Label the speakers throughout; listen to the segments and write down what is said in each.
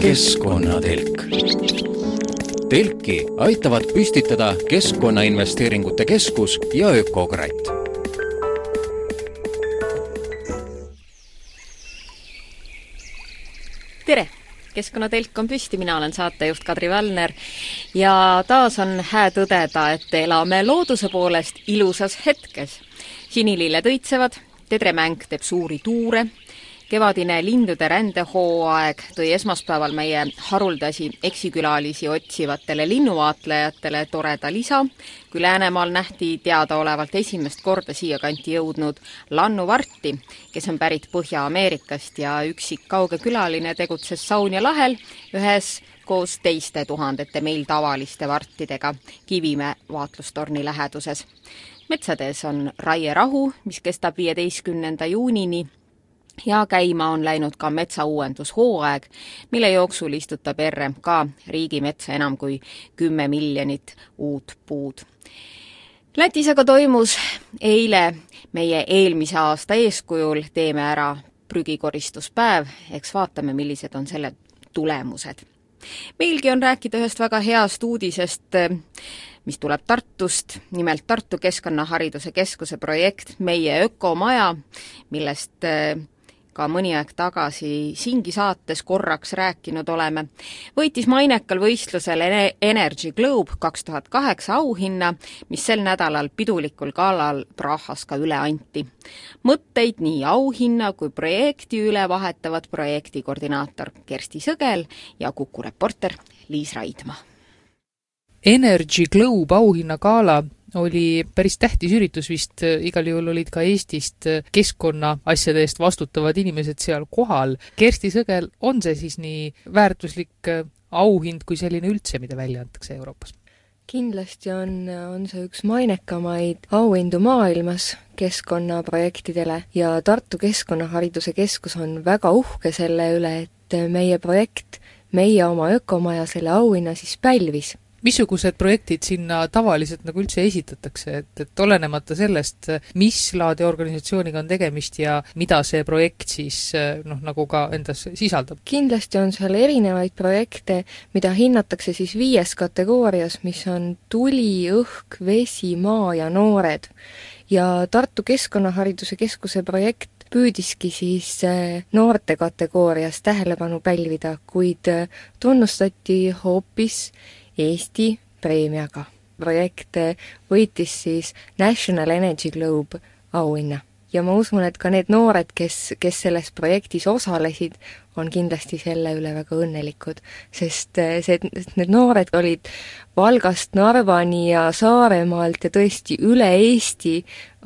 Speaker 1: keskkonnatelk. telki aitavad püstitada Keskkonnainvesteeringute Keskus ja Ökokratt
Speaker 2: tere! keskkonnatelk on püsti, mina olen saatejuht Kadri Välner ja taas on hää tõdeda, et elame looduse poolest ilusas hetkes. Sinililled õitsevad, tedremäng teeb suuri tuure, kevadine lindude rändehooaeg tõi esmaspäeval meie haruldasi eksikülalisi otsivatele linnuvaatlejatele toreda lisa, kui Läänemaal nähti teadaolevalt esimest korda siiakanti jõudnud lannuvarti, kes on pärit Põhja-Ameerikast ja üksik kauge külaline tegutses Saunja lahel ühes koos teiste tuhandete meil tavaliste vartidega Kivimäe vaatlustorni läheduses. Metsades on raierahu, mis kestab viieteistkümnenda juunini ja käima on läinud ka metsauuendushooaeg, mille jooksul istutab RMK riigimetsa enam kui kümme miljonit uut puud. Lätis aga toimus eile meie eelmise aasta eeskujul Teeme ära prügikoristuspäev, eks vaatame, millised on selle tulemused. meilgi on rääkida ühest väga heast uudisest, mis tuleb Tartust, nimelt Tartu Keskkonnahariduse Keskuse projekt Meie ökomaja, millest ka mõni aeg tagasi siingi saates korraks rääkinud oleme, võitis mainekal võistlusel Energy Globe kaks tuhat kaheksa auhinna, mis sel nädalal pidulikul galal Prahas ka üle anti. mõtteid nii auhinna kui projekti üle vahetavad projekti koordinaator Kersti Sõgel ja Kuku reporter Liis Raidma.
Speaker 3: Energy Globe auhinnagala oli päris tähtis üritus vist, igal juhul olid ka Eestist keskkonnaasjade eest vastutavad inimesed seal kohal. Kersti Sõgel, on see siis nii väärtuslik auhind kui selline üldse, mida välja antakse Euroopas?
Speaker 4: kindlasti on, on see üks mainekamaid auhindu maailmas keskkonnaprojektidele ja Tartu Keskkonnahariduse Keskus on väga uhke selle üle, et meie projekt, meie oma ökomaja selle auhinna siis pälvis
Speaker 3: missugused projektid sinna tavaliselt nagu üldse esitatakse, et, et olenemata sellest, mis laadi organisatsiooniga on tegemist ja mida see projekt siis noh, nagu ka endas sisaldab?
Speaker 4: kindlasti on seal erinevaid projekte, mida hinnatakse siis viies kategoorias, mis on tuli, õhk, vesi, maa ja noored. ja Tartu Keskkonnahariduse Keskuse projekt püüdiski siis eh, noorte kategoorias tähelepanu pälvida, kuid eh, tunnustati hoopis Eesti preemiaga. projekt võitis siis National Energy Globe auhinna ja ma usun, et ka need noored, kes, kes selles projektis osalesid, on kindlasti selle üle väga õnnelikud, sest see, need noored olid Valgast Narvani ja Saaremaalt ja tõesti üle Eesti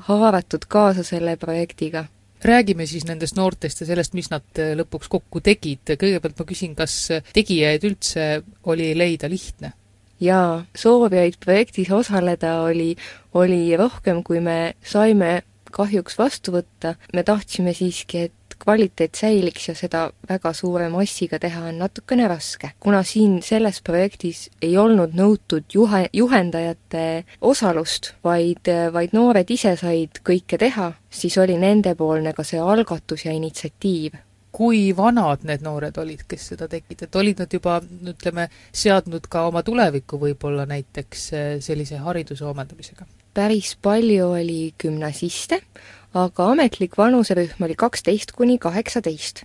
Speaker 4: haaratud kaasa selle projektiga
Speaker 3: räägime siis nendest noortest ja sellest, mis nad lõpuks kokku tegid, kõigepealt ma küsin, kas tegijaid üldse oli leida lihtne?
Speaker 4: Jaa, soovijaid projektis osaleda oli, oli rohkem, kui me saime kahjuks vastu võtta, me tahtsime siiski, et kvaliteet säiliks ja seda väga suure massiga teha on natukene raske. kuna siin selles projektis ei olnud nõutud juhe, juhendajate osalust, vaid, vaid noored ise said kõike teha, siis oli nendepoolne ka see algatus ja initsiatiiv
Speaker 3: kui vanad need noored olid, kes seda tegid, et olid nad juba, ütleme, seadnud ka oma tulevikku võib-olla näiteks eh, sellise hariduse omandamisega?
Speaker 4: päris palju oli gümnasiste, aga ametlik vanuserühm oli kaksteist kuni kaheksateist.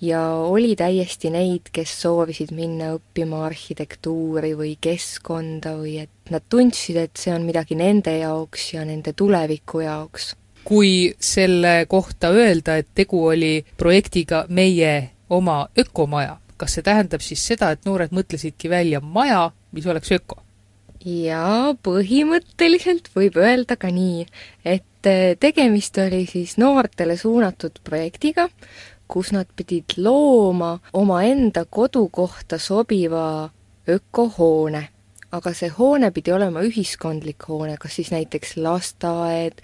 Speaker 4: ja oli täiesti neid, kes soovisid minna õppima arhitektuuri või keskkonda või et nad tundsid, et see on midagi nende jaoks ja nende tuleviku jaoks
Speaker 3: kui selle kohta öelda, et tegu oli projektiga Meie oma ökomaja, kas see tähendab siis seda, et noored mõtlesidki välja maja, mis oleks öko?
Speaker 4: jaa, põhimõtteliselt võib öelda ka nii, et äh, tegemist oli siis noortele suunatud projektiga, kus nad pidid looma omaenda kodukohta sobiva ökohoone aga see hoone pidi olema ühiskondlik hoone, kas siis näiteks lasteaed,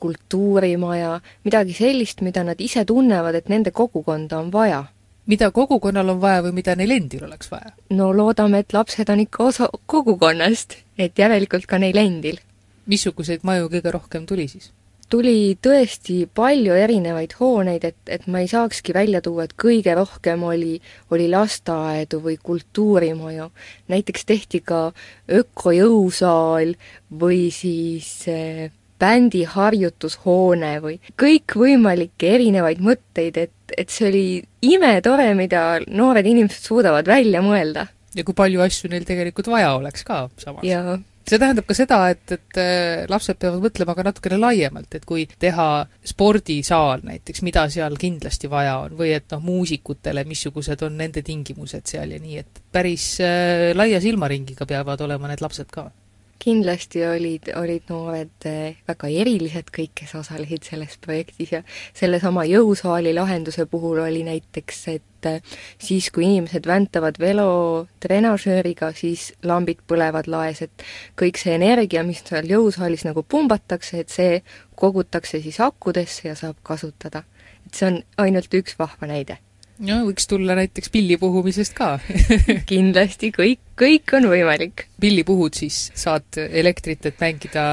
Speaker 4: kultuurimaja, midagi sellist, mida nad ise tunnevad, et nende kogukonda on vaja.
Speaker 3: mida kogukonnal on vaja või mida neil endil oleks vaja?
Speaker 4: no loodame, et lapsed on ikka osa kogukonnast, et järelikult ka neil endil.
Speaker 3: missuguseid maju kõige rohkem tuli siis?
Speaker 4: tuli tõesti palju erinevaid hooneid, et, et ma ei saakski välja tuua, et kõige rohkem oli, oli lasteaedu või kultuurimaju. näiteks tehti ka ökojõusaal või siis äh, bändi harjutushoone või kõikvõimalikke erinevaid mõtteid, et, et see oli imetore, mida noored inimesed suudavad välja mõelda.
Speaker 3: ja kui palju asju neil tegelikult vaja oleks ka samas.
Speaker 4: jaa
Speaker 3: see tähendab ka seda, et, et äh, lapsed peavad mõtlema ka natukene laiemalt, et kui teha spordisaal näiteks, mida seal kindlasti vaja on, või et noh, muusikutele, missugused on nende tingimused seal ja nii, et päris äh, laia silmaringiga peavad olema need lapsed ka
Speaker 4: kindlasti olid, olid noored eh, väga erilised kõik, kes osalesid selles projektis ja sellesama jõusaali lahenduse puhul oli näiteks, et eh, siis, kui inimesed väntavad velotrenažööriga, siis lambid põlevad laes, et kõik see energia, mis seal jõusaalis nagu pumbatakse, et see kogutakse siis akudesse ja saab kasutada. et see on ainult üks vahva näide
Speaker 3: no võiks tulla näiteks pilli puhumisest ka
Speaker 4: kindlasti, kõik, kõik on võimalik.
Speaker 3: pilli puhud siis, saad elektrit, et mängida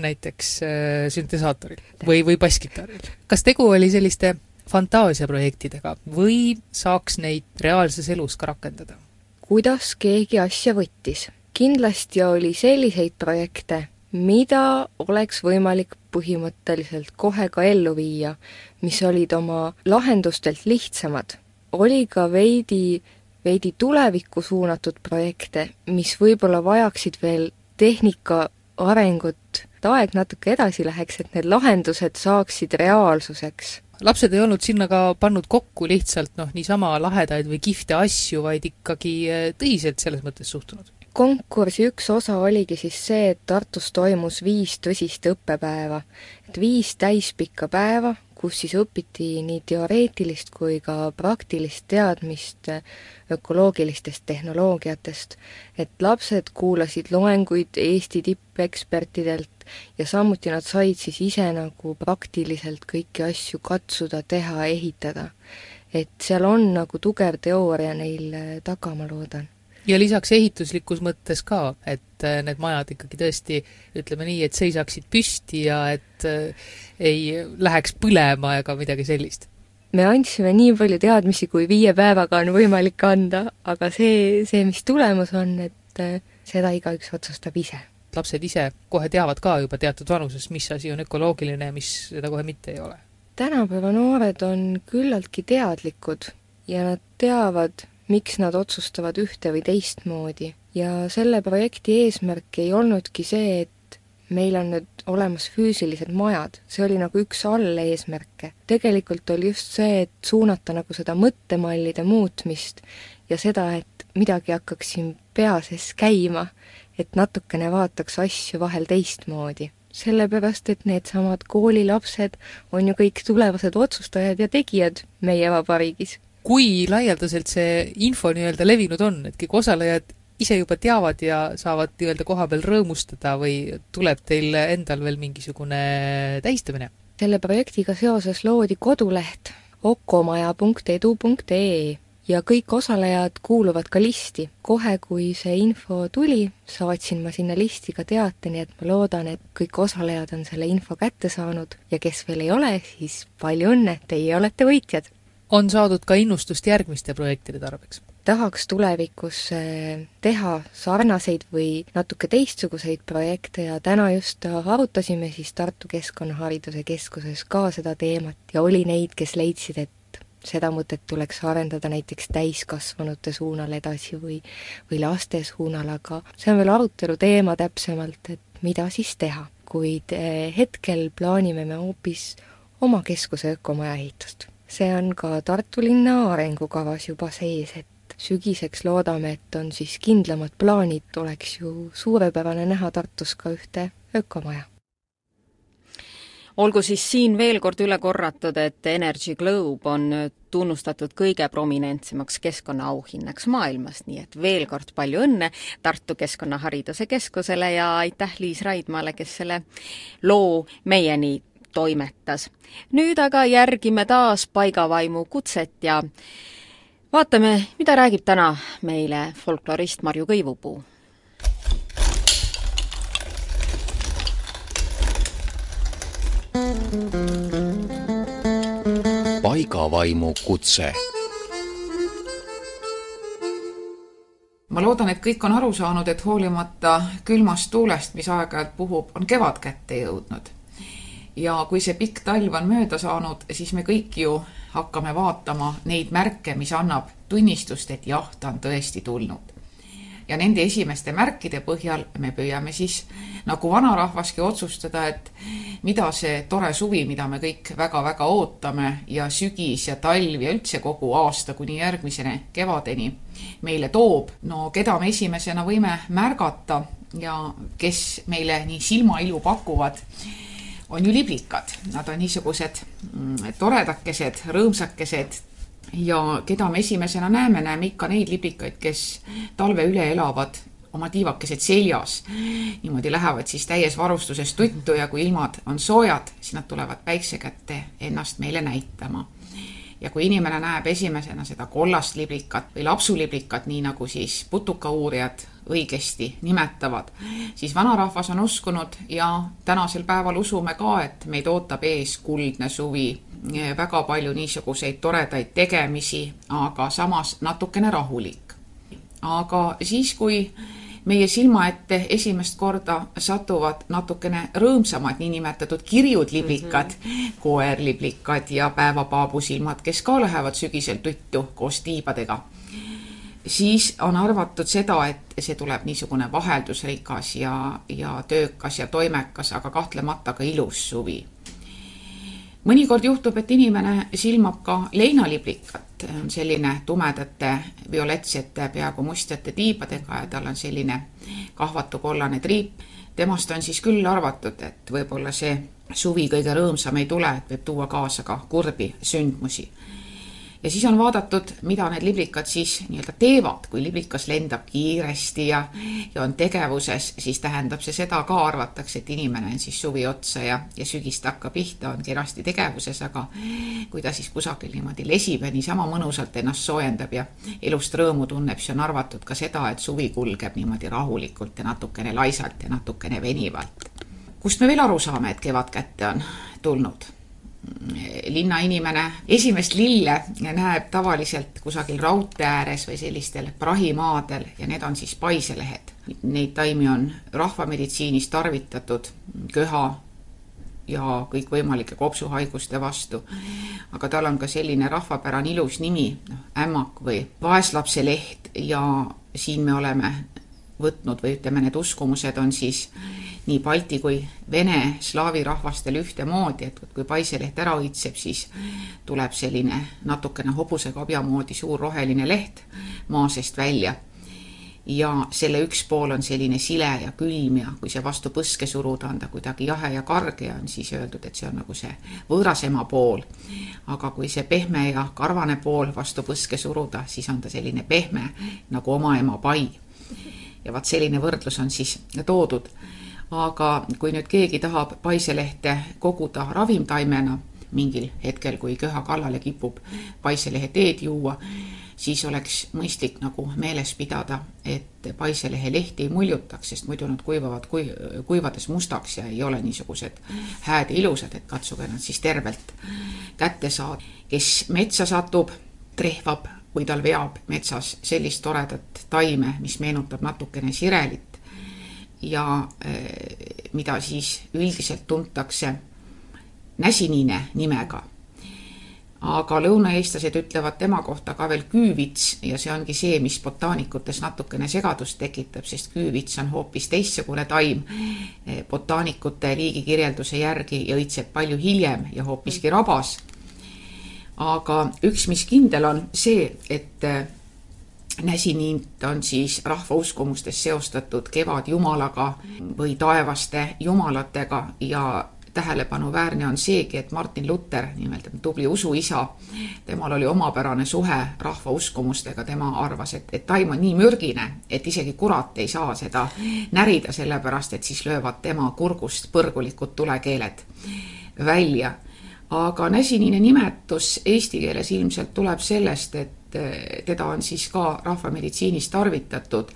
Speaker 3: näiteks äh, süntesaatoril või, või basskitarril. kas tegu oli selliste fantaasiaprojektidega või saaks neid reaalses elus ka rakendada?
Speaker 4: kuidas keegi asja võttis? kindlasti oli selliseid projekte, mida oleks võimalik põhimõtteliselt kohe ka ellu viia, mis olid oma lahendustelt lihtsamad oli ka veidi, veidi tulevikku suunatud projekte, mis võib-olla vajaksid veel tehnika arengut, et aeg natuke edasi läheks, et need lahendused saaksid reaalsuseks
Speaker 3: lapsed ei olnud sinna ka pannud kokku lihtsalt noh, niisama lahedaid või kihvte asju, vaid ikkagi eh, tõsiselt selles mõttes suhtunud?
Speaker 4: konkursi üks osa oligi siis see, et Tartus toimus viis tõsist õppepäeva. et viis täispikka päeva, kus siis õpiti nii teoreetilist kui ka praktilist teadmist ökoloogilistest tehnoloogiatest. et lapsed kuulasid loenguid Eesti tippekspertidelt ja samuti nad said siis ise nagu praktiliselt kõiki asju katsuda, teha, ehitada. et seal on nagu tugev teooria neil taga, ma loodan
Speaker 3: ja lisaks ehituslikus mõttes ka, et äh, need majad ikkagi tõesti, ütleme nii, et seisaksid püsti ja et äh, ei läheks põlema ega midagi sellist?
Speaker 4: me andsime nii palju teadmisi, kui viie päevaga on võimalik anda, aga see, see, mis tulemus on, et äh, seda igaüks otsustab ise.
Speaker 3: lapsed ise kohe teavad ka juba teatud vanuses, mis asi on ökoloogiline ja mis seda kohe mitte ei ole?
Speaker 4: tänapäeva noored on küllaltki teadlikud ja nad teavad, miks nad otsustavad ühte või teistmoodi. ja selle projekti eesmärk ei olnudki see, et meil on nüüd olemas füüsilised majad, see oli nagu üks alleesmärke. tegelikult oli just see, et suunata nagu seda mõttemallide muutmist ja seda, et midagi hakkaks siin pea sees käima, et natukene vaataks asju vahel teistmoodi sellepärast, et needsamad koolilapsed on ju kõik tulevased otsustajad ja tegijad meie vabariigis
Speaker 3: kui laialdaselt see info nii-öelda levinud on, et kõik osalejad ise juba teavad ja saavad nii-öelda koha peal rõõmustada või tuleb teil endal veel mingisugune tähistamine?
Speaker 4: selle projektiga seoses loodi koduleht okomaja.edu.ee ja kõik osalejad kuuluvad ka listi. kohe, kui see info tuli, saatsin ma sinna listi ka teate, nii et ma loodan, et kõik osalejad on selle info kätte saanud ja kes veel ei ole, siis palju õnne, teie olete võitjad!
Speaker 3: On saadud ka innustust järgmiste projektide tarbeks?
Speaker 4: tahaks tulevikus äh, teha sarnaseid või natuke teistsuguseid projekte ja täna just arutasime siis Tartu Keskkonnahariduse Keskuses ka seda teemat ja oli neid, kes leidsid, et seda mõtet tuleks arendada näiteks täiskasvanute suunal edasi või, või laste suunal, aga see on veel arutelu teema täpsemalt, et mida siis teha. kuid äh, hetkel plaanime me hoopis oma keskuse ökomaja ehitust see on ka Tartu linna arengukavas juba sees, et sügiseks loodame, et on siis kindlamad plaanid, oleks ju suurepärane näha Tartus ka ühte ökomaja.
Speaker 2: Olgu siis siin veel kord üle korratud, et Energy Globe on tunnustatud kõige prominentsemaks keskkonnaauhinnaks maailmas, nii et veel kord palju õnne Tartu Keskkonnahariduse Keskusele ja aitäh Liis Raidmale, kes selle loo meieni toimetas. nüüd aga järgime taas paigavaimu kutset ja vaatame, mida räägib täna meile folklorist Marju Kõivupuu.
Speaker 1: paigavaimu kutse
Speaker 5: ma loodan, et kõik on aru saanud, et hoolimata külmast tuulest, mis aeg-ajalt puhub, on kevad kätte jõudnud. Ja kui see pikk talv on mööda saanud, siis me kõik ju hakkame vaatama neid märke, mis annab tunnistust, et jah, ta on tõesti tulnud ja nende esimeste märkide põhjal me püüame siis nagu vanarahvaski otsustada, et mida see tore suvi, mida me kõik väga-väga ootame ja sügis ja talv ja üldse kogu aasta kuni järgmiseni kevadeni meile toob. no keda me esimesena võime märgata ja kes meile nii silmailu pakuvad, on ju liblikad. Nad on niisugused mm, toredakesed, rõõmsakesed, ja keda me esimesena näeme, näeme ikka neid liblikaid, kes talve üle elavad oma tiivakesed seljas. niimoodi lähevad siis täies varustuses tuttu ja kui ilmad on soojad, siis nad tulevad päikse kätte ennast meile näitama. ja kui inimene näeb esimesena seda kollast liblikat või lapsuliblikat, nii nagu siis putukauurijad õigesti nimetavad, siis vanarahvas on uskunud ja tänasel päeval usume ka, et meid ootab ees kuldne suvi väga palju niisuguseid toredaid tegemisi, aga samas natukene rahulik. aga siis, kui meie silma ette esimest korda satuvad natukene rõõmsamad niinimetatud kirjud liblikad mm, -hmm. koerliblikad ja päevapaabusilmad, kes ka lähevad sügisel tuttu koos tiibadega, siis on arvatud seda, et see tuleb niisugune vaheldusrikas ja, ja töökas ja toimekas, aga kahtlemata ka ilus suvi. Mõnikord juhtub, et inimene silmab ka leinaliblikat, selline tumedate violetsete, peaaegu mustjate tiibadega ja tal on selline kahvatu kollane triip. temast on siis küll arvatud, et võib-olla see suvi kõige rõõmsam ei tule, et võib tuua kaasa ka kurbi sündmusi ja siis on vaadatud, mida need liblikad siis nii-öelda teevad, kui liblikas lendab kiiresti ja, ja on tegevuses, siis tähendab see seda ka, arvatakse, et inimene on siis suvi otsa ja, ja sügist hakkab pihta, on kenasti tegevuses, aga kui ta siis kusagil niimoodi lesib ja niisama mõnusalt ennast soojendab ja elust rõõmu tunneb, siis on arvatud ka seda, et suvi kulgeb niimoodi rahulikult ja natukene laisalt ja natukene venivalt. kust me veel aru saame, et kevad kätte on tulnud? Linnainimene esimest lille näeb tavaliselt kusagil raudtee ääres või sellistel prahimaadel ja need on siis paiselehed. Neid taimi on rahvameditsiinis tarvitatud köha ja kõikvõimalike kopsuhaiguste vastu. aga tal on ka selline rahvapärane ilus nimi, noh, ämmak või vaeslapse leht ja siin me oleme võtnud või ütleme, need uskumused on siis nii balti kui vene slaavi rahvastel ühtemoodi, et kui paiseleht ära õitseb, siis tuleb selline natukene hobusekabja moodi suur roheline leht maa seest välja. ja selle üks pool on selline sile ja külm ja kui see vastu põske suruda, on ta kuidagi jahe ja karge ja on siis öeldud, et see on nagu see võõras ema pool. aga kui see pehme ja karvane pool vastu põske suruda, siis on ta selline pehme nagu oma ema pai ja vaat selline võrdlus on siis toodud aga kui nüüd keegi tahab paiselehte koguda ravimtaimena mingil hetkel, kui köha kallale kipub paiselehe teed juua, siis oleks mõistlik nagu meeles pidada, et paiselehe lehti ei muljutaks, sest muidu nad kuivavad kui, kuivades mustaks ja ei ole niisugused hääd ja ilusad, et katsuge nad siis tervelt kätte saada. kes metsa satub, trehvab või tal veab metsas sellist toredat taime, mis meenutab natukene sirelit, ja eh, mida siis üldiselt tuntakse näsiniine nimega. aga lõunaeestlased ütlevad tema kohta ka veel küüvits ja see ongi see, mis botaanikutes natukene segadust tekitab, sest küüvits on hoopis teistsugune taim eh, botaanikute liigikirjelduse järgi ja õitseb palju hiljem ja hoopiski rabas. aga üks, mis kindel on see, et näsiniit on siis rahvauskumustes seostatud kevadjumalaga või taevaste jumalatega ja tähelepanuväärne on seegi, et Martin Luther, nimelt tubli usuisa, temal oli omapärane suhe rahvauskumustega, tema arvas, et, et taim on nii mürgine, et isegi kurat ei saa seda närida, sellepärast et siis löövad tema kurgust põrgulikud tulekeeled välja. aga näsiniine nimetus eesti keeles ilmselt tuleb sellest, et et eh, teda on siis ka rahvameditsiinis tarvitatud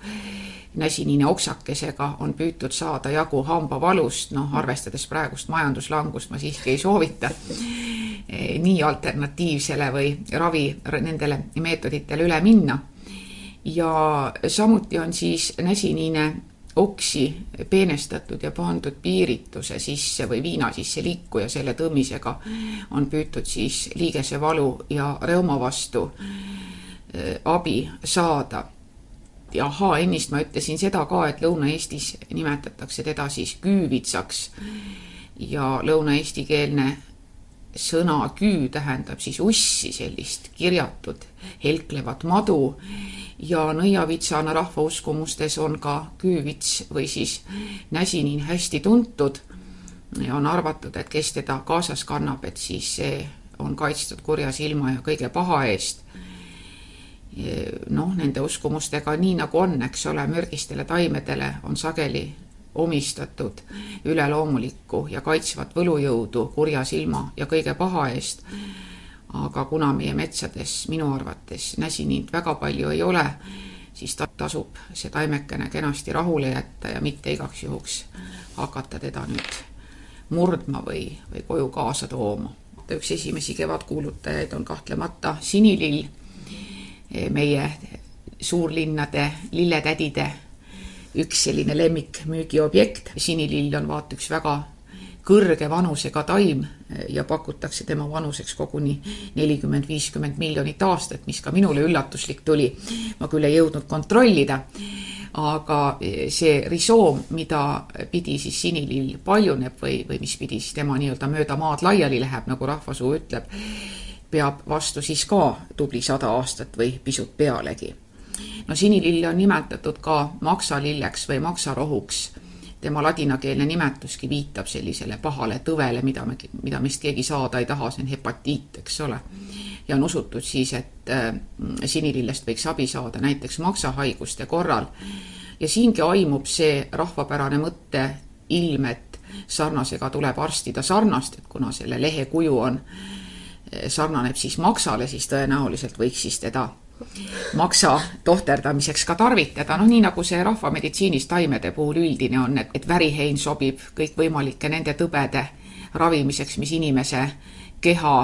Speaker 5: näsiniine oksakesega on püütud saada jagu hambavalust, noh, arvestades praegust majanduslangust ma siiski ei soovita eh, nii alternatiivsele või ravi nendele meetoditele üle minna. ja samuti on siis näsiniine oksi peenestatud ja pandud piirituse sisse või viina sisse liiku ja selle tõmmisega on püütud siis liigesevalu ja reuma vastu eh, abi saada. Ja ahaa, ennist ma ütlesin seda ka, et Lõuna-Eestis nimetatakse teda siis küüvitsaks. Ja lõuna-eestikeelne sõna küü tähendab siis ussi, sellist kirjatud helklevat madu ja nõiavitsana rahvauskumustes on ka küüvits või siis näsiniin hästi tuntud on arvatud, et kes teda kaasas kannab, et siis see on kaitstud kurja silma ja kõige paha eest noh, nende uskumustega nii nagu on, eks ole, mürgistele taimedele on sageli omistatud üleloomulikku ja kaitsvat võlujõudu kurja silma ja kõige paha eest. Aga kuna meie metsades minu arvates näsiniit väga palju ei ole, siis ta tasub see taimekene kenasti rahule jätta ja mitte igaks juhuks hakata teda nüüd murdma või, või koju kaasa tooma. üks esimesi kevadkuulutajaid on kahtlemata sinilill meie suurlinnade lilletädide üks selline lemmikmüügiobjekt. sinilill on vaata üks väga kõrge vanusega taim ja pakutakse tema vanuseks koguni nelikümmend, viiskümmend miljonit aastat, mis ka minule üllatuslik tuli. ma küll ei jõudnud kontrollida, aga see risoom, mida pidi siis sinilill paljuneb või, või mis pidi siis tema nii-öelda mööda maad laiali läheb, nagu rahvasuu ütleb peab vastu siis ka tubli sada aastat või pisut pealegi. no sinililli on nimetatud ka maksalilleks või maksarohuks. Tema ladinakeelne nimetuski viitab sellisele pahale tõvele, mida me, mida meist keegi saada ei taha, see on hepatiit, eks ole. ja on usutud siis, et äh, sinilillest võiks abi saada näiteks maksahaiguste korral. ja siingi aimub see rahvapärane mõtte ilm, et sarnasega tuleb arstida sarnast, et kuna selle lehe kuju on sarnaneb siis maksale, siis tõenäoliselt võiks siis teda maksa tohterdamiseks ka tarvitada, noh nii nagu see rahvameditsiinis taimede puhul üldine on, et, et värihein sobib kõikvõimalike nende tõbede ravimiseks, mis inimese keha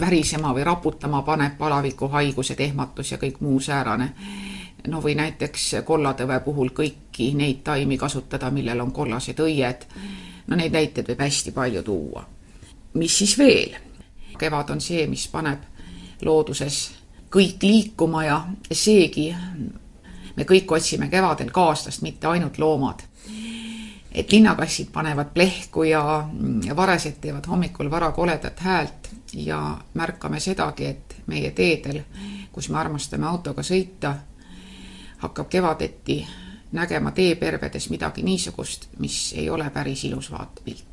Speaker 5: värisema või raputama paneb, palavikuhaigused, ehmatus ja kõik muu säärane. no või näiteks kollatõve puhul kõiki neid taimi kasutada, millel on kollased õied. no neid näiteid võib hästi palju tuua. mis siis veel? kevad on see, mis paneb looduses kõik liikuma ja seegi me kõik otsime kevadel kaaslast, mitte ainult loomad. et linnakassid panevad plehku ja varesed teevad hommikul vara koledat häält ja märkame sedagi, et meie teedel, kus me armastame autoga sõita, hakkab kevadeti nägema teepervedes midagi niisugust, mis ei ole päris ilus vaatepilt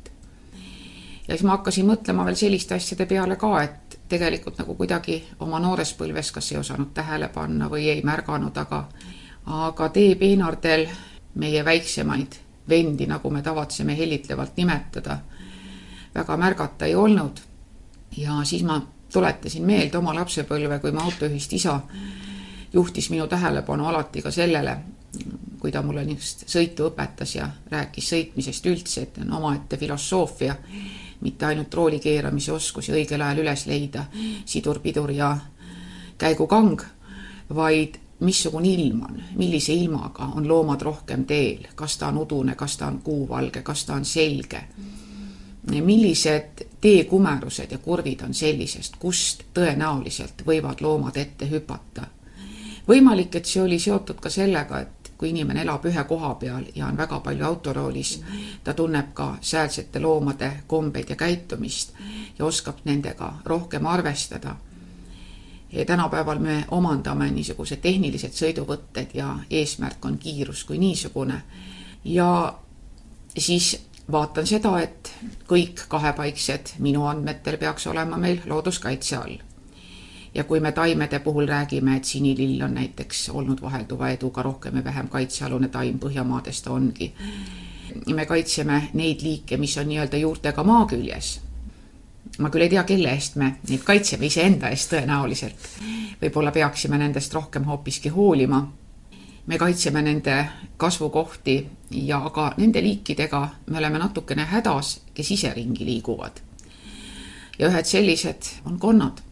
Speaker 5: ja siis ma hakkasin mõtlema veel selliste asjade peale ka, et tegelikult nagu kuidagi oma noorespõlves kas ei osanud tähele panna või ei märganud, aga aga teepeenardel meie väiksemaid vendi, nagu me tavatseme hellitlevalt nimetada, väga märgata ei olnud. ja siis ma tuletasin meelde oma lapsepõlve, kui mu autojuhist isa juhtis minu tähelepanu alati ka sellele, kui ta mulle niisugust sõitu õpetas ja rääkis sõitmisest üldse, et on omaette filosoofia mitte ainult rooli keeramise oskusi õigel ajal üles leida, sidur, pidur ja käigukang, vaid missugune ilm on, millise ilmaga on loomad rohkem teel, kas ta on udune, kas ta on kuuvalge, kas ta on selge. millised teekumerused ja kurvid on sellisest, kust tõenäoliselt võivad loomad ette hüpata. võimalik, et see oli seotud ka sellega, et kui inimene elab ühe koha peal ja on väga palju autoroolis, ta tunneb ka säälsete loomade kombeid ja käitumist ja oskab nendega rohkem arvestada. tänapäeval me omandame niisugused tehnilised sõiduvõtted ja eesmärk on kiirus kui niisugune. ja siis vaatan seda, et kõik kahepaiksed minu andmetel peaks olema meil looduskaitse all ja kui me taimede puhul räägime, et sinilill on näiteks olnud vahelduva eduga rohkem või vähem kaitsealune taim, Põhjamaades ta ongi. me kaitseme neid liike, mis on nii-öelda juurtega maa küljes. ma küll ei tea, kelle eest me neid kaitseme, iseenda eest tõenäoliselt. võib-olla peaksime nendest rohkem hoopiski hoolima. me kaitseme nende kasvukohti ja ka nende liikidega me oleme natukene hädas, kes ise ringi liiguvad. ja ühed sellised on konnad.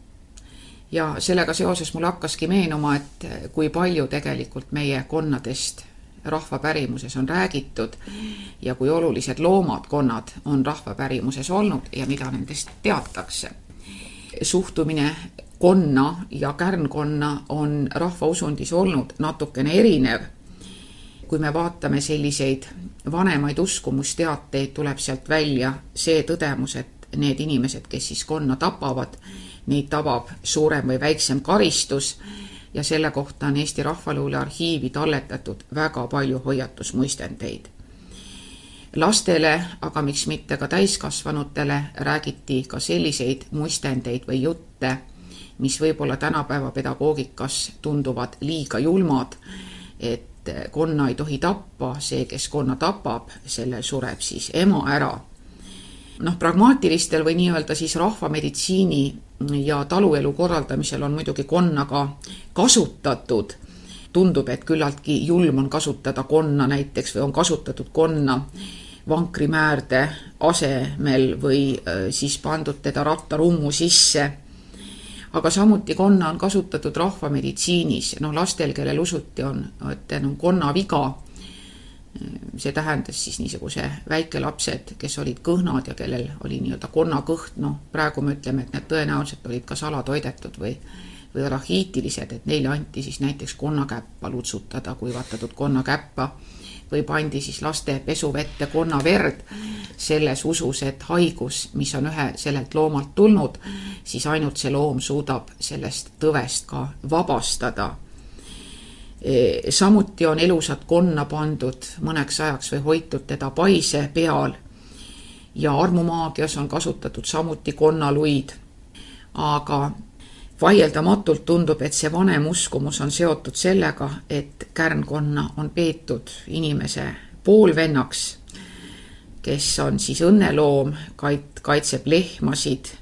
Speaker 5: Ja sellega seoses mul hakkaski meenuma, et kui palju tegelikult meie konnadest rahva pärimuses on räägitud ja kui olulised loomad, konnad on rahva pärimuses olnud ja mida nendest teatakse. suhtumine konna ja kärnkonna on rahvausundis olnud natukene erinev. kui me vaatame selliseid vanemaid uskumusteateid, tuleb sealt välja see tõdemus, et need inimesed, kes siis konna tapavad, neid tabab suurem või väiksem karistus ja selle kohta on Eesti Rahvaluule arhiivi talletatud väga palju hoiatusmuistendeid. lastele, aga miks mitte ka täiskasvanutele, räägiti ka selliseid muistendeid või jutte mis võib-olla tänapäeva pedagoogikas tunduvad liiga julmad, et konna ei tohi tappa, see, kes konna tapab, sellel sureb siis ema ära. Noh, pragmaatilistel või nii-öelda siis rahvameditsiini ja taluelu korraldamisel on muidugi konna ka kasutatud. tundub, et küllaltki julm on kasutada konna näiteks või on kasutatud konna vankrimäärde asemel või äh, siis pandud teda rattarummu sisse aga samuti konna on kasutatud rahvameditsiinis, noh lastel, kellel usuti, on, et on konnaviga, see tähendas siis niisuguse väikelapsed, kes olid kõhnad ja kellel oli nii-öelda konnakõht, noh praegu me ütleme, et need tõenäoliselt olid ka salatoidetud või või rahiitilised, et neile anti siis näiteks konnakäppa lutsutada, kuivatatud konnakäppa või pandi siis laste pesuvette konnaverd selles usus, et haigus, mis on ühe sellelt loomalt tulnud, siis ainult see loom suudab sellest tõvest ka vabastada. E, samuti on elusat konna pandud mõneks ajaks või hoitud teda paise peal. Ja armumaagias on kasutatud samuti konnaluid, aga vaieldamatult tundub, et see vanem uskumus on seotud sellega, et kärnkonna on peetud inimese poolvennaks, kes on siis õnneloom, kait-, kaitseb lehmasid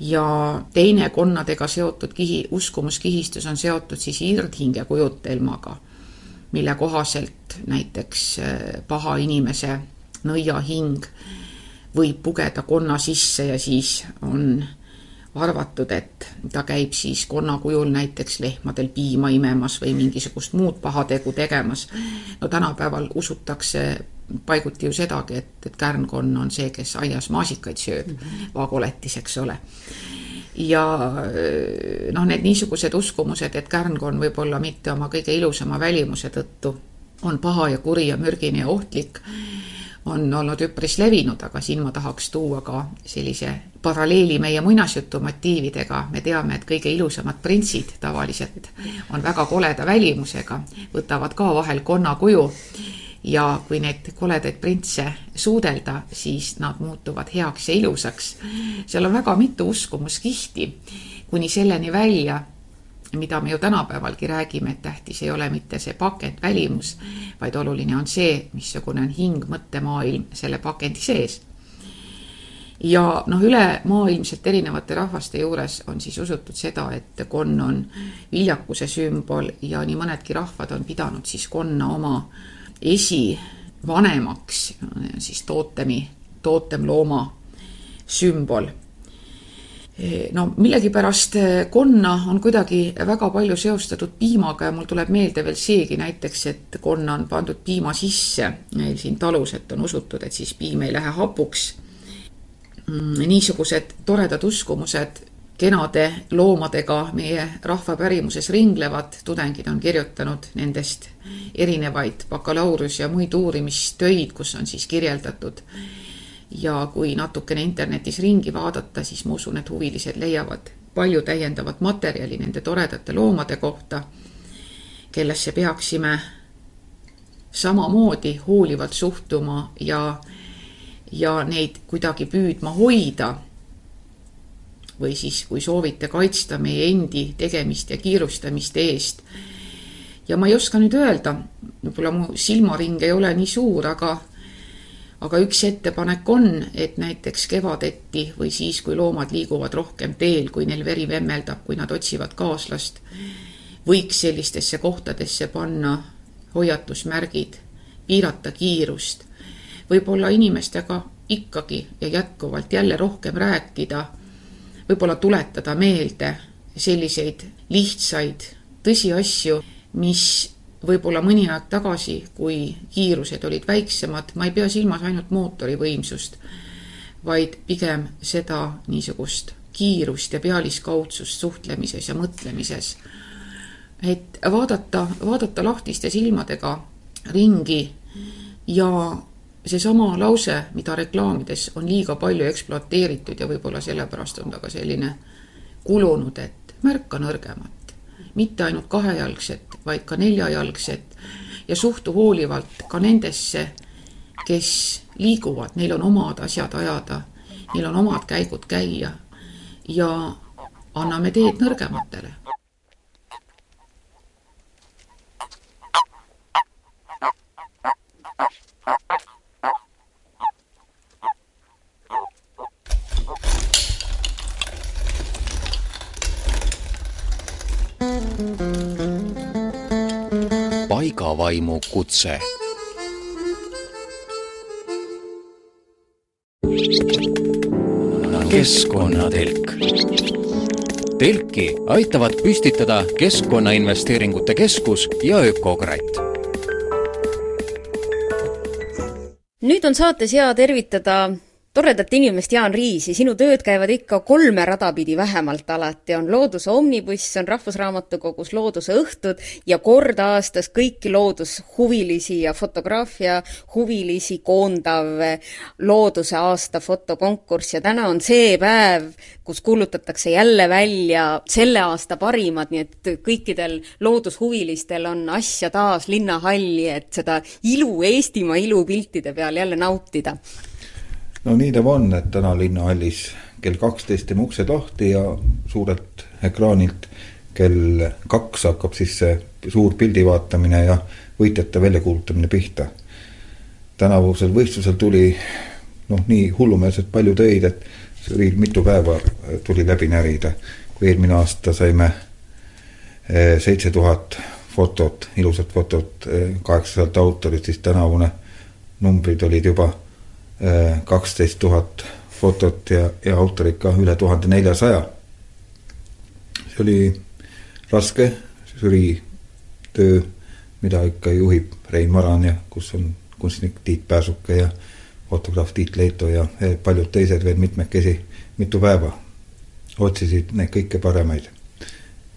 Speaker 5: ja teine konnadega seotud kihi, uskumuskihistus on seotud siis irdhinge kujutelmaga, mille kohaselt näiteks äh, paha inimese nõiahing võib pugeda konna sisse ja siis on arvatud, et ta käib siis konna kujul näiteks lehmadel piima imemas või mingisugust muud pahategu tegemas. no tänapäeval usutakse paiguti ju sedagi, et, et kärnkonn on see, kes aias maasikaid sööb, vaagoletis, eks ole. ja noh, need niisugused uskumused, et kärnkonn võib-olla mitte oma kõige ilusama välimuse tõttu on paha ja kuri ja mürgine ja ohtlik, on olnud üpris levinud, aga siin ma tahaks tuua ka sellise paralleeli meie muinasjutu motiividega. me teame, et kõige ilusamad printsid tavaliselt on väga koleda välimusega, võtavad ka vahel konnakuju ja kui neid koledaid printse suudelda, siis nad muutuvad heaks ja ilusaks. seal on väga mitu uskumuskihti kuni selleni välja mida me ju tänapäevalgi räägime, et tähtis ei ole mitte see pakend, välimus, vaid oluline on see, missugune on hing, mõttemaailm selle pakendi sees. ja noh, ülemaailmselt erinevate rahvaste juures on siis usutud seda, et konn on viljakuse sümbol ja nii mõnedki rahvad on pidanud siis konna oma esivanemaks, siis tootemi, tootemlooma sümbol no millegipärast konna on kuidagi väga palju seostatud piimaga ja mul tuleb meelde veel seegi näiteks, et konna on pandud piima sisse meil siin talus, et on usutud, et siis piim ei lähe hapuks. Mm, niisugused toredad uskumused kenade loomadega meie rahva pärimuses ringlevad, tudengid on kirjutanud nendest erinevaid bakalaureus- ja muid uurimistöid, kus on siis kirjeldatud ja kui natukene internetis ringi vaadata, siis ma usun, et huvilised leiavad palju täiendavat materjali nende toredate loomade kohta, kellesse peaksime samamoodi hoolivalt suhtuma ja, ja neid kuidagi püüdma hoida. Või siis, kui soovite, kaitsta meie endi tegemist ja kiirustamist eest. ja ma ei oska nüüd öelda, võib-olla mu silmaring ei ole nii suur, aga aga üks ettepanek on, et näiteks kevadeti või siis, kui loomad liiguvad rohkem teel, kui neil veri vemmeldab, kui nad otsivad kaaslast, võiks sellistesse kohtadesse panna hoiatusmärgid, piirata kiirust, võib-olla inimestega ikkagi ja jätkuvalt jälle rohkem rääkida, võib-olla tuletada meelde selliseid lihtsaid tõsiasju, mis võib-olla mõni aeg tagasi, kui kiirused olid väiksemad, ma ei pea silmas ainult mootori võimsust, vaid pigem seda niisugust kiirust ja pealiskaudsust suhtlemises ja mõtlemises. et vaadata, vaadata lahtiste silmadega ringi ja seesama lause, mida reklaamides on liiga palju ekspluateeritud ja võib-olla sellepärast on ta ka selline kulunud, et märka nõrgemat. mitte ainult kahejalgset, vaid ka neljajalgset ja suhtu hoolivalt ka nendesse, kes liiguvad, neil on omad asjad ajada, neil on omad käigud käia ja anname teed nõrgematele
Speaker 1: paigavaimu kutse keskkonnatelk. telki aitavad püstitada Keskkonnainvesteeringute Keskus ja Ökokratt.
Speaker 2: nüüd on saates hea tervitada toredat inimest, Jaan Riisi, sinu tööd käivad ikka kolme rada pidi vähemalt alati, on Looduse omnibuss, on Rahvusraamatukogus Looduse õhtud ja kord aastas kõiki loodushuvilisi ja fotograafia huvilisi koondav looduse aasta fotokonkurss. Ja täna on see päev, kus kuulutatakse jälle välja selle aasta parimad, nii et kõikidel loodushuvilistel on asja taas linnahalli, et seda ilu, Eestimaa ilu piltide peal jälle nautida
Speaker 6: no nii ta on, et täna linnahallis kell kaksteist teeme uksed lahti ja suurelt ekraanilt kell kaks hakkab siis see suur pildi vaatamine ja võitjate väljakuulutamine pihta. tänavusel võistlusel tuli noh, nii hullumeelselt palju töid, et see oli mitu päeva tuli läbi närida. kui eelmine aasta saime eh, seitse tuhat fotot, ilusat fotot, eh, kaheksasada autorit, siis tänavune numbrid olid juba kaksteist tuhat fotot ja, ja autorid ka üle tuhande neljasaja. see oli raske žürii töö, mida ikka juhib Rein Maran ja kus on kunstnik Tiit Pääsuke ja fotograaf Tiit Leito ja paljud teised veel mitmekesi, mitu päeva otsisid neid kõige paremaid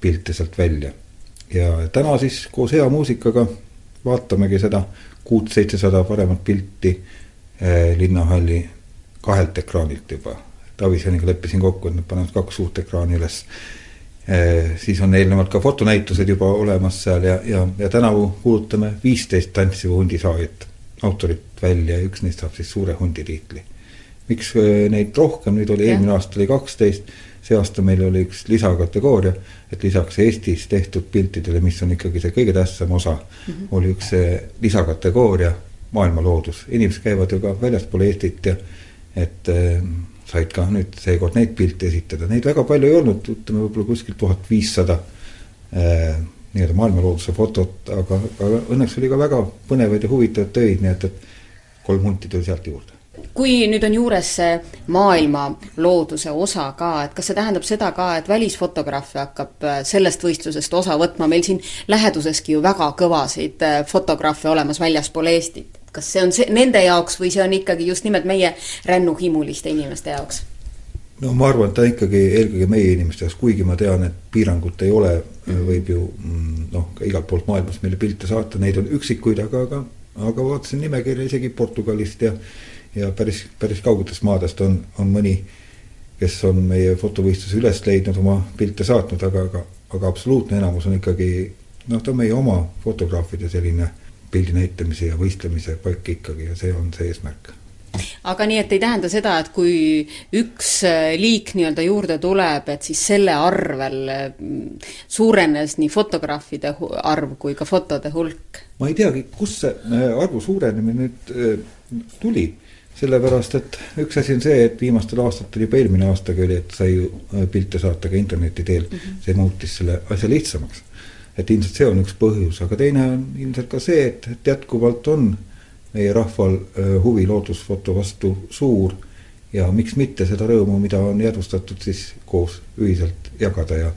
Speaker 6: pilte sealt välja. ja täna siis koos hea muusikaga vaatamegi seda kuut-seitsesada paremat pilti linnahalli kahelt ekraanilt juba. Tavisjaniga leppisin kokku, et nad panevad kaks suurt ekraani üles. Eh, siis on eelnevalt ka fotonäitused juba olemas seal ja, ja, ja tänavu kuulutame viisteist tantsiva hundi saajat, autorit välja ja üks neist saab siis suure hundi tiitli. miks eh, neid rohkem, nüüd oli eelmine aasta oli kaksteist, see aasta meil oli üks lisakategooria, et lisaks Eestis tehtud piltidele, mis on ikkagi see kõige tähtsam osa mm, -hmm. oli üks lisakategooria maailmaloodus, inimesed käivad ju ka väljaspool Eestit ja et äh, said ka nüüd seekord neid pilte esitada, neid väga palju ei olnud, ütleme võib-olla kuskil tuhat viissada äh, nii-öelda maailmalooduse fotot, aga, aga õnneks oli ka väga põnevaid ja huvitavaid töid, nii et, et kolm hunti tuli sealt juurde.
Speaker 2: Kui nüüd on juures see maailma looduse osa ka, et kas see tähendab seda ka, et välisfotograafe hakkab äh, sellest võistlusest osa võtma, meil siin läheduseski ju väga kõvasid äh, fotograafe olemas väljaspool Eestit kas see on see nende jaoks või see on ikkagi just nimelt meie rännuhimuliste inimeste jaoks?
Speaker 6: no ma arvan, et ta ikkagi eelkõige meie inimeste jaoks, kuigi ma tean, et piirangut ei ole, võib ju mm, noh, ka igalt poolt maailmast meile pilte saata, neid on üksikuid, aga, aga, aga vaatasin nimekirja isegi Portugalist ja ja päris, päris kaugetest maadest on, on mõni, kes on meie fotovõistluse üles leidnud, oma pilte saatnud, aga, aga, aga absoluutne enamus on ikkagi noh, ta on meie oma fotograafide selline äh, pildi näitamise ja võistlemise paik ikkagi ja see on see eesmärk
Speaker 2: aga nii, et ei tähenda seda, et kui üks äh, liik nii-öelda juurde tuleb, et siis selle arvel mm, suurenes nii fotograafide arv kui ka fotode hulk?
Speaker 6: ma ei teagi, kust see äh, arvu suurenemine nüüd äh, tuli, sellepärast et üks asi on see, et viimastel aastatel, juba eelmine aastagi oli, et sai ju pilte saata ka interneti teel mm, -hmm. see muutis selle asja lihtsamaks et ilmselt see on üks põhjus, aga teine on ilmselt ka see, et, et jätkuvalt on meie rahval äh, huvi loodusfoto vastu suur ja miks mitte seda rõõmu, mida on jäädvustatud, siis koos ühiselt jagada ja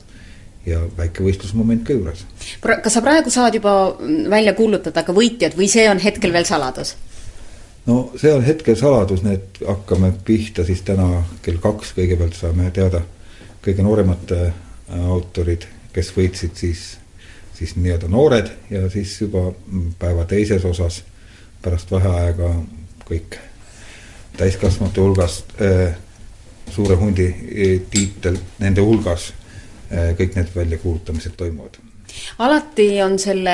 Speaker 6: ja väike võistlusmoment ka juures.
Speaker 7: kas sa praegu saad juba välja kuulutada ka võitjad või see on hetkel veel saladus?
Speaker 6: no see on hetkel saladus, need hakkame pihta siis täna kell kaks, kõigepealt saame teada kõige nooremad äh, autorid, kes võitsid siis, siis nii-öelda noored ja siis juba päeva teises osas pärast vaheaega kõik täiskasvanute hulgast äh, suure hundi äh, tiitel, nende hulgas äh, kõik need väljakuulutamised toimuvad.
Speaker 7: Alati on selle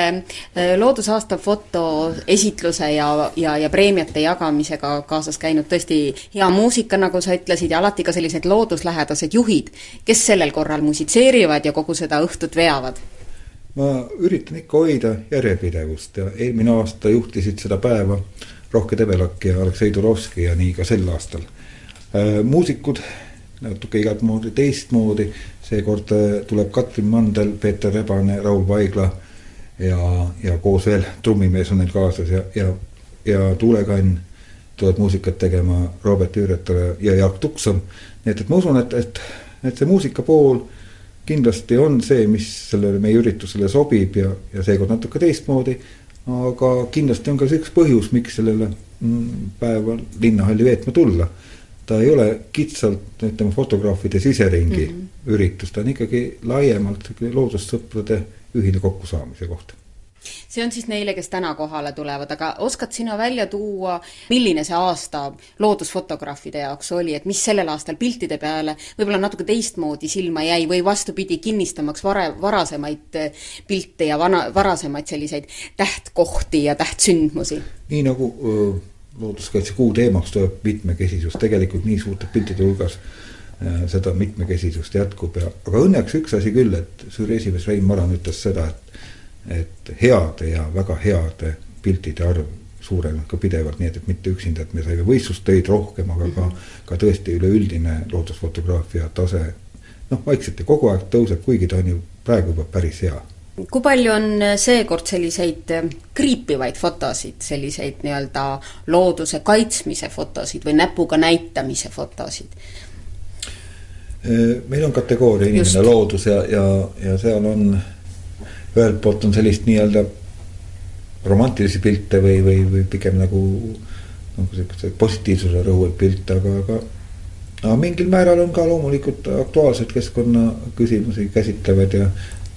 Speaker 7: loodusaasta foto esitluse ja, ja, ja preemiate jagamisega kaasas käinud tõesti hea muusika, nagu sa ütlesid, ja alati ka sellised looduslähedased juhid, kes sellel korral musitseerivad ja kogu seda õhtut veavad
Speaker 6: ma üritan ikka hoida järjepidevust ja eelmine aasta juhtisid seda päeva Rohke Debelak ja Aleksei Turovski ja nii ka sel aastal. Äh, muusikud natuke igat moodi teistmoodi, seekord äh, tuleb Katrin Mandel, Peeter Rebane, Raul Vaigla ja, ja koos veel trummimees on neil kaasas ja, ja, ja Tuulekann tulevad muusikat tegema Robert Üüretale ja Jaak Tukson. nii et, et ma usun, et, et, et see muusika pool kindlasti on see, mis sellele meie üritusele sobib ja, ja seekord natuke teistmoodi, aga kindlasti on ka see üks põhjus, miks sellele mm, päeval linnahalli veetma tulla. ta ei ole kitsalt, ütleme, fotograafide siseringi mm -hmm. üritus, ta on ikkagi laiemalt loodussõprade ühine kokkusaamise koht
Speaker 7: see on siis neile, kes täna kohale tulevad, aga oskad sina välja tuua, milline see aasta loodusfotograafide jaoks oli, et mis sellel aastal piltide peale võib-olla natuke teistmoodi silma jäi või vastupidi, kinnistamaks vare, varasemaid eh, pilte ja vana, varasemaid selliseid tähtkohti ja tähtsündmusi?
Speaker 6: nii nagu öö, looduskaitse kuu teemaks tuleb mitmekesisus, tegelikult nii suurte piltide hulgas seda mitmekesisust jätkub ja, aga õnneks üks asi küll, et suur esimees Rein Maran ütles seda, et et heade ja väga heade piltide arv suureneb ka pidevalt, nii et, et mitte üksinda, et me saime võistlustöid rohkem, aga ka, ka tõesti üleüldine loodusfotograafia tase noh, vaikselt ja kogu aeg tõuseb, kuigi ta on ju praegu juba päris hea.
Speaker 7: kui palju on seekord selliseid kriipivaid fotosid, selliseid nii-öelda looduse kaitsmise fotosid või näpuga näitamise fotosid?
Speaker 6: meil on kategooria inimene loodus ja, ja, ja seal on ühelt poolt on sellist nii-öelda romantilisi pilte või, või, või pigem nagu nagu siukese positiivsuse rõhuvaid pilte, aga, aga aga mingil määral on ka loomulikult aktuaalseid keskkonnaküsimusi käsitlevad ja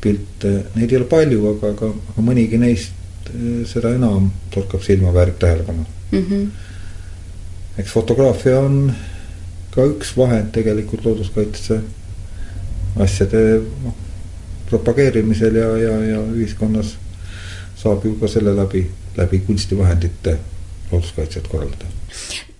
Speaker 6: pilte, neid ei ole palju, aga, aga, aga mõnigi neist eh, seda enam torkab silma, väärib tähelepanu mm. -hmm. eks fotograafia on ka üks vahend tegelikult looduskaitse asjade noh, propageerimisel ja, ja, ja ühiskonnas saab ju ka selle läbi, läbi kunstivahendite looduskaitset korraldada.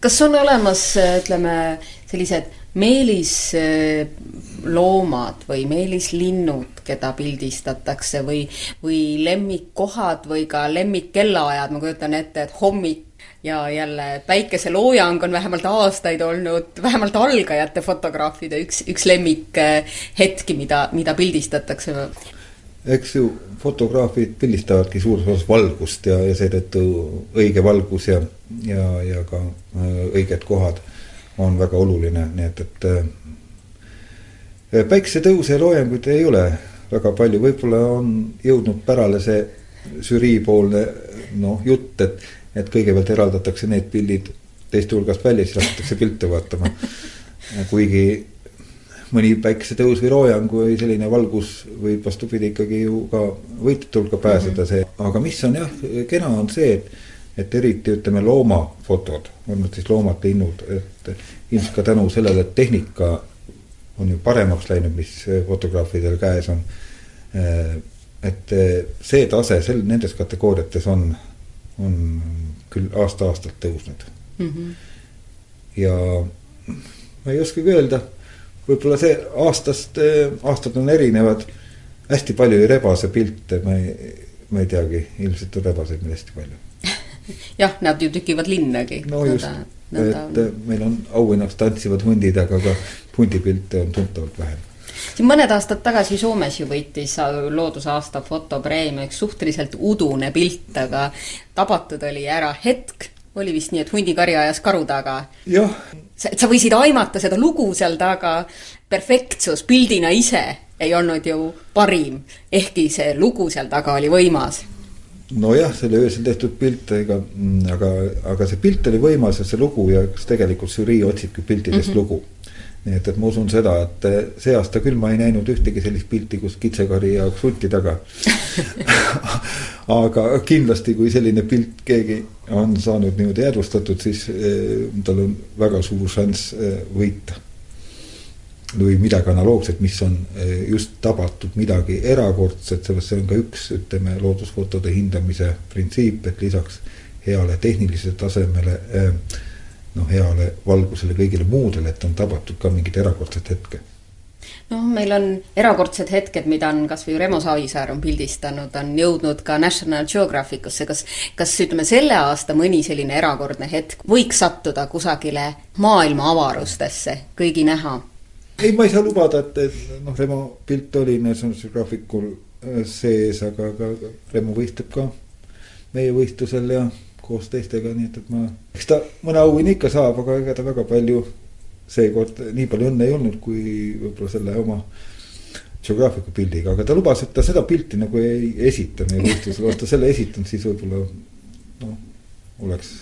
Speaker 7: kas on olemas, ütleme, sellised meelisloomad või meelislinnud, keda pildistatakse või, või lemmikkohad või ka lemmikkellaajad, ma kujutan ette, et hommik ja jälle päikeseloojang on vähemalt aastaid olnud vähemalt algajate fotograafide üks, üks lemmikhetki, mida, mida pildistatakse.
Speaker 6: eks ju, fotograafid pildistavadki suures osas valgust ja, ja seetõttu õige valgus ja, ja, ja ka äh, õiged kohad on väga oluline, nii et, et äh, päikesetõuse ja loojanguid ei ole väga palju, võib-olla on jõudnud pärale see žüriipoolne noh, jutt, et et kõigepealt eraldatakse need pildid teiste hulgast välja, siis hakatakse pilte vaatama. kuigi mõni päikesetõus või loojang või selline valgus võib vastupidi ikkagi ju ka võitjate hulka pääseda, see, aga mis on jah, kena on see, et et eriti ütleme loomafotod, on nad siis loomad, linnud, et ilmselt ka tänu sellele, et tehnika on ju paremaks läinud, mis fotograafidel käes on. et see tase sel, nendes kategooriates on on küll aasta-aastalt tõusnud. Mm. -hmm. ja ma ei oskagi öelda, võib-olla see aastast, aastad on erinevad, hästi palju ei rebase pilte, ma ei, ma ei teagi, ilmselt on rebaseid meil hästi palju.
Speaker 7: Jah, nad ju tükivad linnagi.
Speaker 6: no just, et meil on auhinnaks tantsivad hundid, aga ka hundipilte on tuntavalt vähem
Speaker 7: siin mõned aastad tagasi Soomes ju võitis loodusaasta fotopreemia üks suhteliselt udune pilt, aga tabatud oli ära hetk, oli vist nii, et hundikari ajas karu taga.
Speaker 6: jah.
Speaker 7: sa, sa võisid aimata seda lugu seal taga, perfektsus pildina ise ei olnud ju parim, ehkki see lugu seal taga oli võimas
Speaker 6: nojah, selle öösel tehtud pilt, ega, mm, aga, aga see pilt oli võimas ja see lugu ja kas tegelikult žürii otsibki piltidest mm -hmm. lugu nii et, et ma usun seda, et see aasta küll ma ei näinud ühtegi sellist pilti, kus kitsekari jaoks hunti taga aga kindlasti, kui selline pilt keegi on saanud niimoodi jäädvustatud, siis eh, tal on väga suur šanss eh, võita. või midagi analoogset, mis on eh, just tabatud midagi erakordset, sellest see on ka üks, ütleme, loodusfotode hindamise printsiip, et lisaks heale tehnilisele tasemele eh, noh, heale valgusele, kõigile muudele, et on tabatud ka mingit erakordset hetke
Speaker 7: noh, meil on erakordsed hetked, mida on kas või Remo Savisaar on pildistanud, on jõudnud ka National Geographicusse, kas kas ütleme, selle aasta mõni selline erakordne hetk võiks sattuda kusagile maailma avarustesse kõigi näha?
Speaker 6: ei, ma ei saa lubada, et, et noh, Remo pilt oli National Geographicul äh, sees, aga, aga Remo võistleb ka meie võistlusel ja koos teistega, nii et, et ma, eks ta mõne auhinna ikka saab, aga ega ta väga palju seekord nii palju õnne ei olnud, kui võib-olla selle oma Geographicu pildiga, aga ta lubas, et ta seda pilti nagu ei esita meie võistlusel, oleks ta selle esitanud, siis võib-olla noh, oleks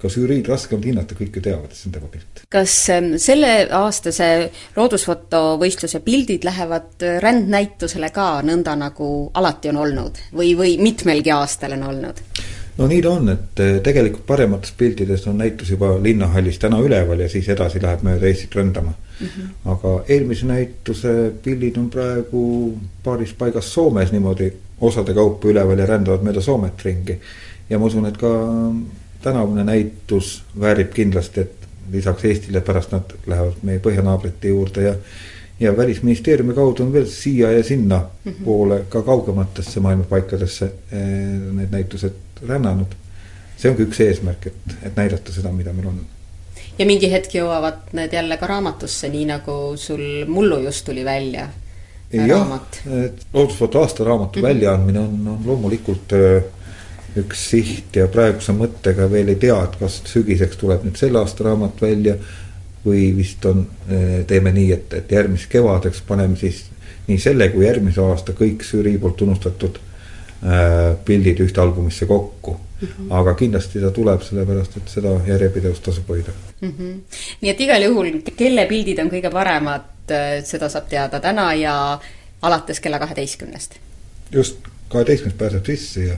Speaker 6: ka žüriil raske olnud hinnata, kõik ju teavad, et see on tema pilt.
Speaker 7: kas ähm, selleaastase loodusfotovõistluse pildid lähevad rändnäitusele ka nõnda, nagu alati on olnud või, või mitmelgi aastal on olnud?
Speaker 6: No nii ta on, et eh, tegelikult paremates piltides on näitus juba linnahallis täna üleval ja siis edasi läheb mööda Eestit rändama mm. -hmm. aga eelmise näituse pildid on praegu paaris paigas Soomes niimoodi osade kaupa üleval ja rändavad mööda Soomet ringi. ja ma usun, et ka tänavune näitus väärib kindlasti, et lisaks Eestile pärast nad lähevad meie põhjanaabrite juurde ja ja välisministeeriumi kaudu on veel siia ja sinna mm -hmm. poole ka kaugematesse maailma paikadesse eh, need näitused rännanud. see ongi üks eesmärk, et, et näidata seda, mida meil on.
Speaker 7: ja mingi hetk jõuavad need jälle ka raamatusse, nii nagu sul mullu just tuli välja.
Speaker 6: et loodusfoto aastaraamatu mm -hmm. väljaandmine on, on loomulikult öö, üks siht ja praeguse mõttega veel ei tea, et kas sügiseks tuleb nüüd selle aasta raamat välja või vist on, teeme nii, et, et järgmiseks kevadeks paneme siis nii selle kui järgmise aasta kõik žürii poolt tunnustatud Äh, pildid ühte albumisse kokku mm. -hmm. aga kindlasti ta tuleb, sellepärast et seda järjepidevust tasub hoida
Speaker 7: mm. -hmm. nii et igal juhul, kelle pildid on kõige paremad, äh, seda saab teada täna ja alates kella kaheteistkümnest.
Speaker 6: just, kaheteistkümnest pääseb sisse ja,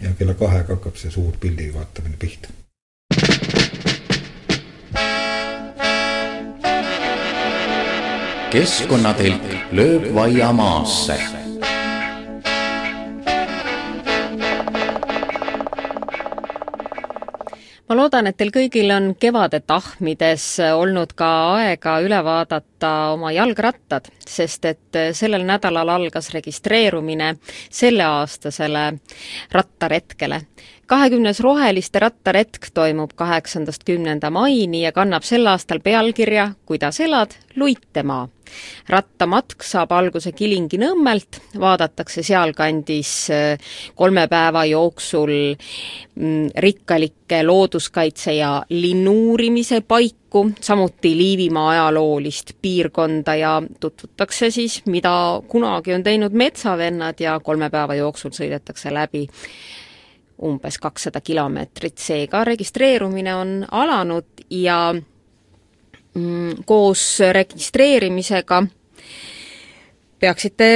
Speaker 6: ja kella kahega hakkab see suur pildi vaatamine pihta.
Speaker 1: keskkonnatelk lööb vaia maasse
Speaker 2: ma loodan, et teil kõigil on kevade tahmides olnud ka aega üle vaadata oma jalgrattad, sest et sellel nädalal algas registreerumine selleaastasele rattaretkele. Kahekümnes Roheliste rattaretk toimub kaheksandast kümnenda maini ja kannab sel aastal pealkirja Kuidas elad, Luitemaa rattamatk saab alguse Kilingi-Nõmmelt, vaadatakse sealkandis äh, kolme päeva jooksul mm, rikkalikke looduskaitse ja linnu-uurimise paiku, samuti Liivimaa ajaloolist piirkonda ja tutvutakse siis, mida kunagi on teinud metsavennad ja kolme päeva jooksul sõidetakse läbi umbes kakssada kilomeetrit, seega registreerumine on alanud ja Mm, koos registreerimisega peaksite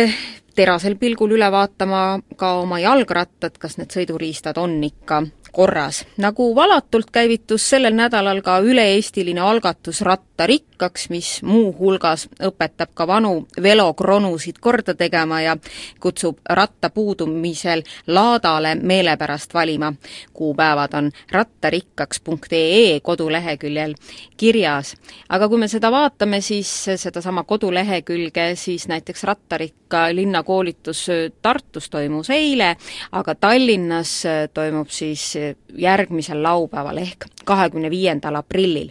Speaker 2: terasel pilgul üle vaatama ka oma jalgrattad, kas need sõiduriistad on ikka korras. nagu valatult käivitus sellel nädalal ka üle-eestiline algatus Ratta rikkaks, mis muuhulgas õpetab ka vanu velokronusid korda tegema ja kutsub ratta puudumisel laadale meelepärast valima. kuupäevad on rattarikkaks.ee koduleheküljel kirjas. aga kui me seda vaatame, siis sedasama kodulehekülge, siis näiteks Rattarikka linnakoolitus Tartus toimus eile, aga Tallinnas toimub siis järgmisel laupäeval ehk kahekümne viiendal aprillil.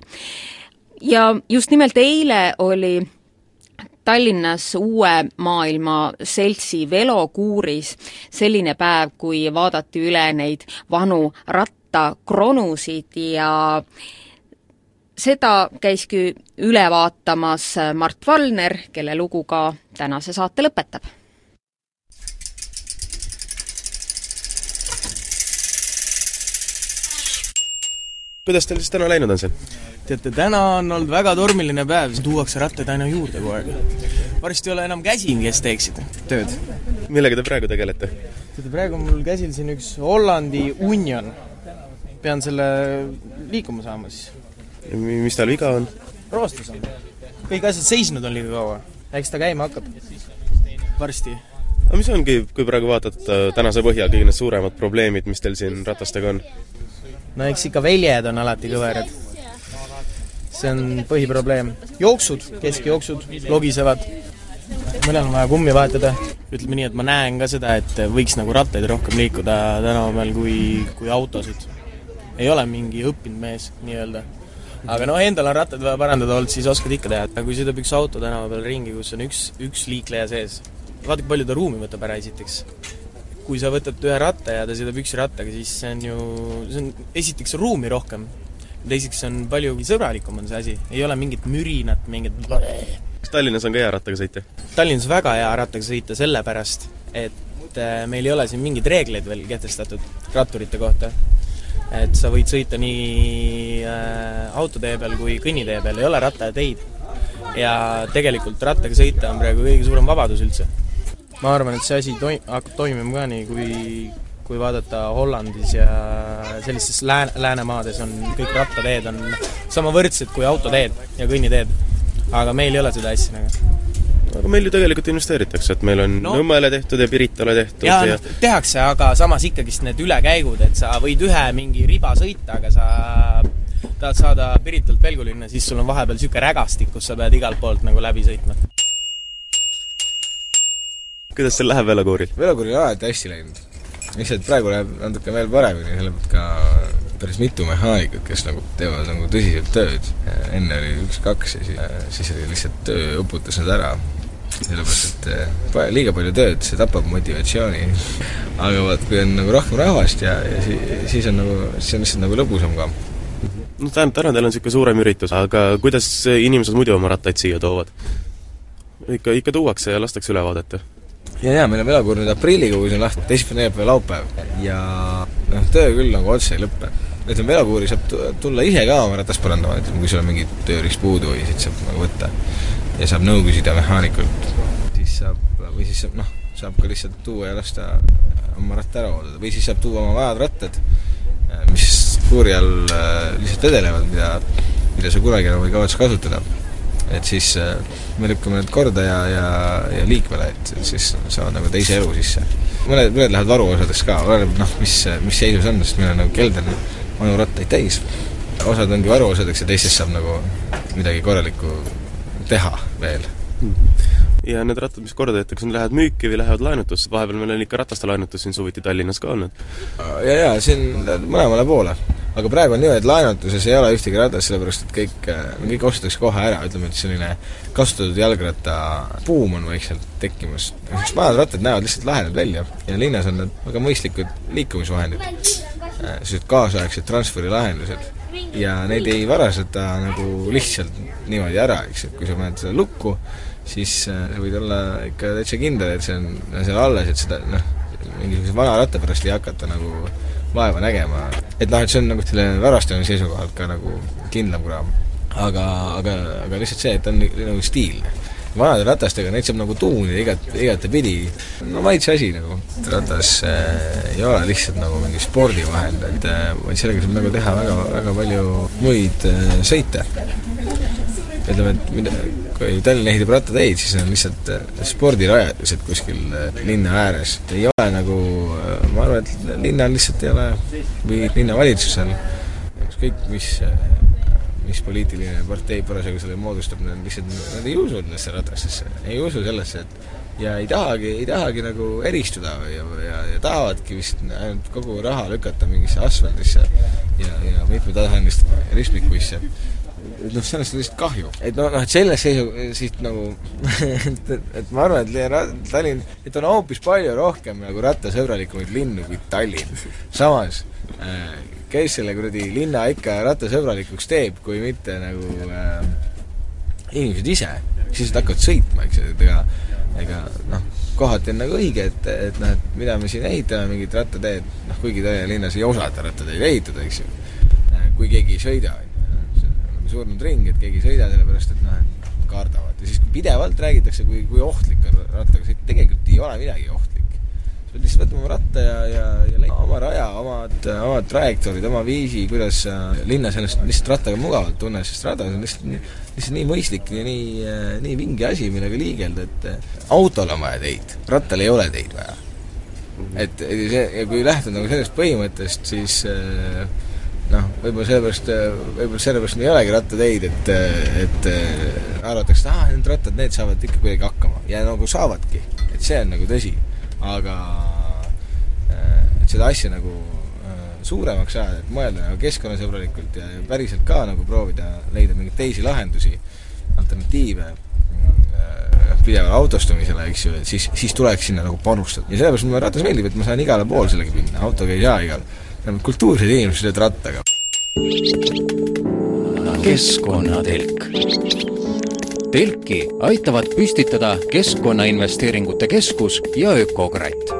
Speaker 2: ja just nimelt eile oli Tallinnas Uue Maailma Seltsi velokuuris selline päev, kui vaadati üle neid vanu rattakronusid ja seda käiski üle vaatamas Mart Valner, kelle lugu ka tänase saate lõpetab
Speaker 8: kuidas teil siis täna läinud on siin?
Speaker 9: teate, täna on olnud väga tormiline päev, tuuakse rattaid aina juurde kogu aeg. varsti ei ole enam käsi, kes teeksid tööd.
Speaker 8: millega te praegu tegelete?
Speaker 9: teate, praegu on mul käsil siin üks Hollandi Union. pean selle liikuma saama siis.
Speaker 8: mis tal viga on?
Speaker 9: roostus on. kõik asjad seisnud on liiga kaua. eks ta käima hakkab. varsti
Speaker 8: aga mis ongi, kui praegu vaatad äh, tänase põhja, kõige need suuremad probleemid, mis teil siin ratastega on?
Speaker 9: No eks ikka väljed on alati kõverad. see on põhiprobleem. jooksud, keskjooksud logisevad, mõnel on vaja kummi vahetada. ütleme nii, et ma näen ka seda, et võiks nagu rattaid rohkem liikuda tänava peal kui, kui autosid. ei ole mingi õppinud mees nii-öelda. aga noh, endal on rattad vaja parandada olnud, siis oskad ikka teha, et kui sõidab üks auto tänava peal ringi, kus on üks, üks liikleja sees, vaata, kui palju ta ruumi võtab ära esiteks kui sa võtad ühe ratta ja ta sõidab üksi rattaga, siis see on ju, see on, esiteks ruumi rohkem, teiseks on palju sõbralikum on see asi, ei ole mingit mürinat, mingit
Speaker 8: kas Tallinnas on ka hea rattaga sõita?
Speaker 9: Tallinnas väga hea rattaga sõita sellepärast, et äh, meil ei ole siin mingeid reegleid veel kehtestatud ratturite kohta. et sa võid sõita nii äh, autotee peal kui kõnnitee peal, ei ole rattateid. ja tegelikult rattaga sõita on praegu kõige suurem vabadus üldse ma arvan, et see asi toi-, hakkab toimima ka nii, kui kui vaadata Hollandis ja sellistes lääne, läänemaades on kõik rattateed on sama võrdsed kui autoteed ja kõnniteed. aga meil ei ole seda asja nagu
Speaker 8: aga meil ju tegelikult investeeritakse, et meil on no, Nõmmele tehtud ja Piritale tehtud
Speaker 9: ja, ja... No, tehakse, aga samas ikkagist need ülekäigud, et sa võid ühe mingi riba sõita, aga sa tahad saada Piritalt Pelgulinna, siis sul on vahepeal niisugune rägastik, kus sa pead igalt poolt nagu läbi sõitma
Speaker 8: kuidas teil läheb velokuuril?
Speaker 10: velokuuril on alati hästi läinud. lihtsalt praegu läheb natuke veel paremini, sellepärast ka päris mitu mehaanikut, kes nagu teevad nagu tõsiselt tööd. enne oli üks-kaks ja siis, siis oli lihtsalt töö uputas nad ära. sellepärast, et eh, liiga palju tööd, see tapab motivatsiooni. aga vaat, kui on nagu rohkem rahvast ja, ja siis, siis on nagu, siis on lihtsalt nagu lõbusam ka
Speaker 8: no tähendab, täna teil on niisugune suurem üritus, aga kuidas inimesed muidu oma rattaid siia toovad? ikka, ikka tuuakse ja lastakse üle vaadata?
Speaker 10: Ja, ja meil on velokuur nüüd aprillikuus on lahti, teisipäev, neljapäev, laupäev ja noh, töö küll nagu otse ei lõpe. ütleme, velokuuri saab tulla ise ka oma ratast parandama, ütleme, kui sul on mingid tööriist puudu või siit saab nagu võtta. ja saab nõu küsida mehaanikult, siis saab, või siis saab noh, saab ka lihtsalt tuua ja lasta oma ratta ära hooldada või siis saab tuua oma vanad rattad, mis kuuri all äh, lihtsalt vedelevad, mida, mida sa kunagi enam ei kavatse kasutada et siis äh, me lükkame need korda ja, ja, ja liikvele, et siis saavad nagu teise elu sisse. mõned, mõned lähevad varuosadeks ka, oleneb noh, mis, mis seisus on, sest meil on nagu kelder vanu rattaid täis. osad ongi varuosadeks ja teistest saab nagu midagi korralikku teha veel
Speaker 8: ja need rattad, mis korda tehtakse, need lähevad müüki või lähevad laenutusse, vahepeal meil on ikka rataste laenutus siin suviti Tallinnas ka olnud.
Speaker 10: ja, ja siin mõlemale poole. Aga praegu on niimoodi, et laenutuses ei ole ühtegi ratast, sellepärast et kõik, kõik ostetakse kohe ära, ütleme, et selline kasutatud jalgratta buum on vaikselt tekkimas. niisugused vanad rattad näevad lihtsalt lahedad välja ja linnas on need väga mõistlikud liikumisvahendid. sellised kaasaegsed transferilahendused ja neid ei varastata nagu lihtsalt niimoodi ära, eks, et kui sa paned selle lukku, siis äh, sa võid olla ikka täitsa kindel, et see on seal alles, et seda noh, mingisuguse vana ratta pärast ei hakata nagu vaeva nägema. et noh, et see on nagu selle varastamise seisukohalt ka nagu kindlam kraam. aga, aga, aga lihtsalt see, et ta on nagu stiilne vanade ratastega, neid saab nagu tuunida igat, igatepidi, no maitse asi nagu. ratas äh, ei ole lihtsalt nagu mingi spordivahend, et äh, vaid sellega saab nagu teha väga, väga palju muid äh, sõite. Ütleme, et mida, kui Tallinn ehitab rattateid, siis on lihtsalt äh, spordirajatised kuskil äh, linna ääres. ei ole nagu, äh, ma arvan, et linnal lihtsalt ei ole või linnavalitsusel. Ükskõik mis, mis poliitiline partei parasjagu selle moodustab, nad lihtsalt, nad ei usu nendesse ratastesse, ei usu sellesse, et ja ei tahagi, ei tahagi nagu eristuda ja, ja, ja tahavadki vist ainult kogu raha lükata mingisse asfaldisse ja, ja mitmetasanilist ristmikuisse noh, sellest on lihtsalt kahju. et noh, noh, et selles seisu, siit nagu et, et ma arvan, et Tallinn, et on hoopis palju rohkem nagu rattasõbralikumaid linnu kui Tallinn. samas äh, kes selle kuradi linna ikka rattasõbralikuks teeb, kui mitte nagu äh, inimesed ise, siis nad hakkavad sõitma, eks ju, et ega ega noh, kohati on nagu õige, et, et noh, et mida me siin ehitame, mingit rattateed, noh kuigi Tallinna linnas ei osata rattateid ehitada, eks ju, kui keegi ei sõida, on surnud ring, et keegi ei sõida, sellepärast et noh, et kardavad. ja siis pidevalt räägitakse, kui, kui ohtlik on rattaga sõita, tegelikult ei ole midagi ohtlik. sa pead lihtsalt võtma oma ratta ja, ja, ja leidma oma raja, omad, omad trajektoorid, oma viisi, kuidas linnas ennast lihtsalt rattaga mugavalt tunned, sest rada on lihtsalt lihtsalt nii mõistlik ja nii, nii vinge asi, millega liigelda, et autol on vaja teid, rattal ei ole teid vaja. et see, ja kui lähtuda nagu sellest põhimõttest, siis noh, võib-olla sellepärast, võib-olla sellepärast ei olegi rattateid, et, et arvatakse, et aa, need rattad, need saavad ikka kuidagi hakkama. ja nagu saavadki, et see on nagu tõsi. aga et seda asja nagu suuremaks ajada, et mõelda nagu keskkonnasõbralikult ja päriselt ka nagu proovida leida mingeid teisi lahendusi, alternatiive pidevale autostumisele, eks ju, et siis, siis tuleks sinna nagu panustada. ja sellepärast mulle ratas meeldib, et ma saan igale poole sellega minna, autoga ei saa igal. Kultuursed inimesed sõidavad rattaga.
Speaker 1: keskkonnatelk. telki aitavad püstitada Keskkonnainvesteeringute Keskus ja Ökokratt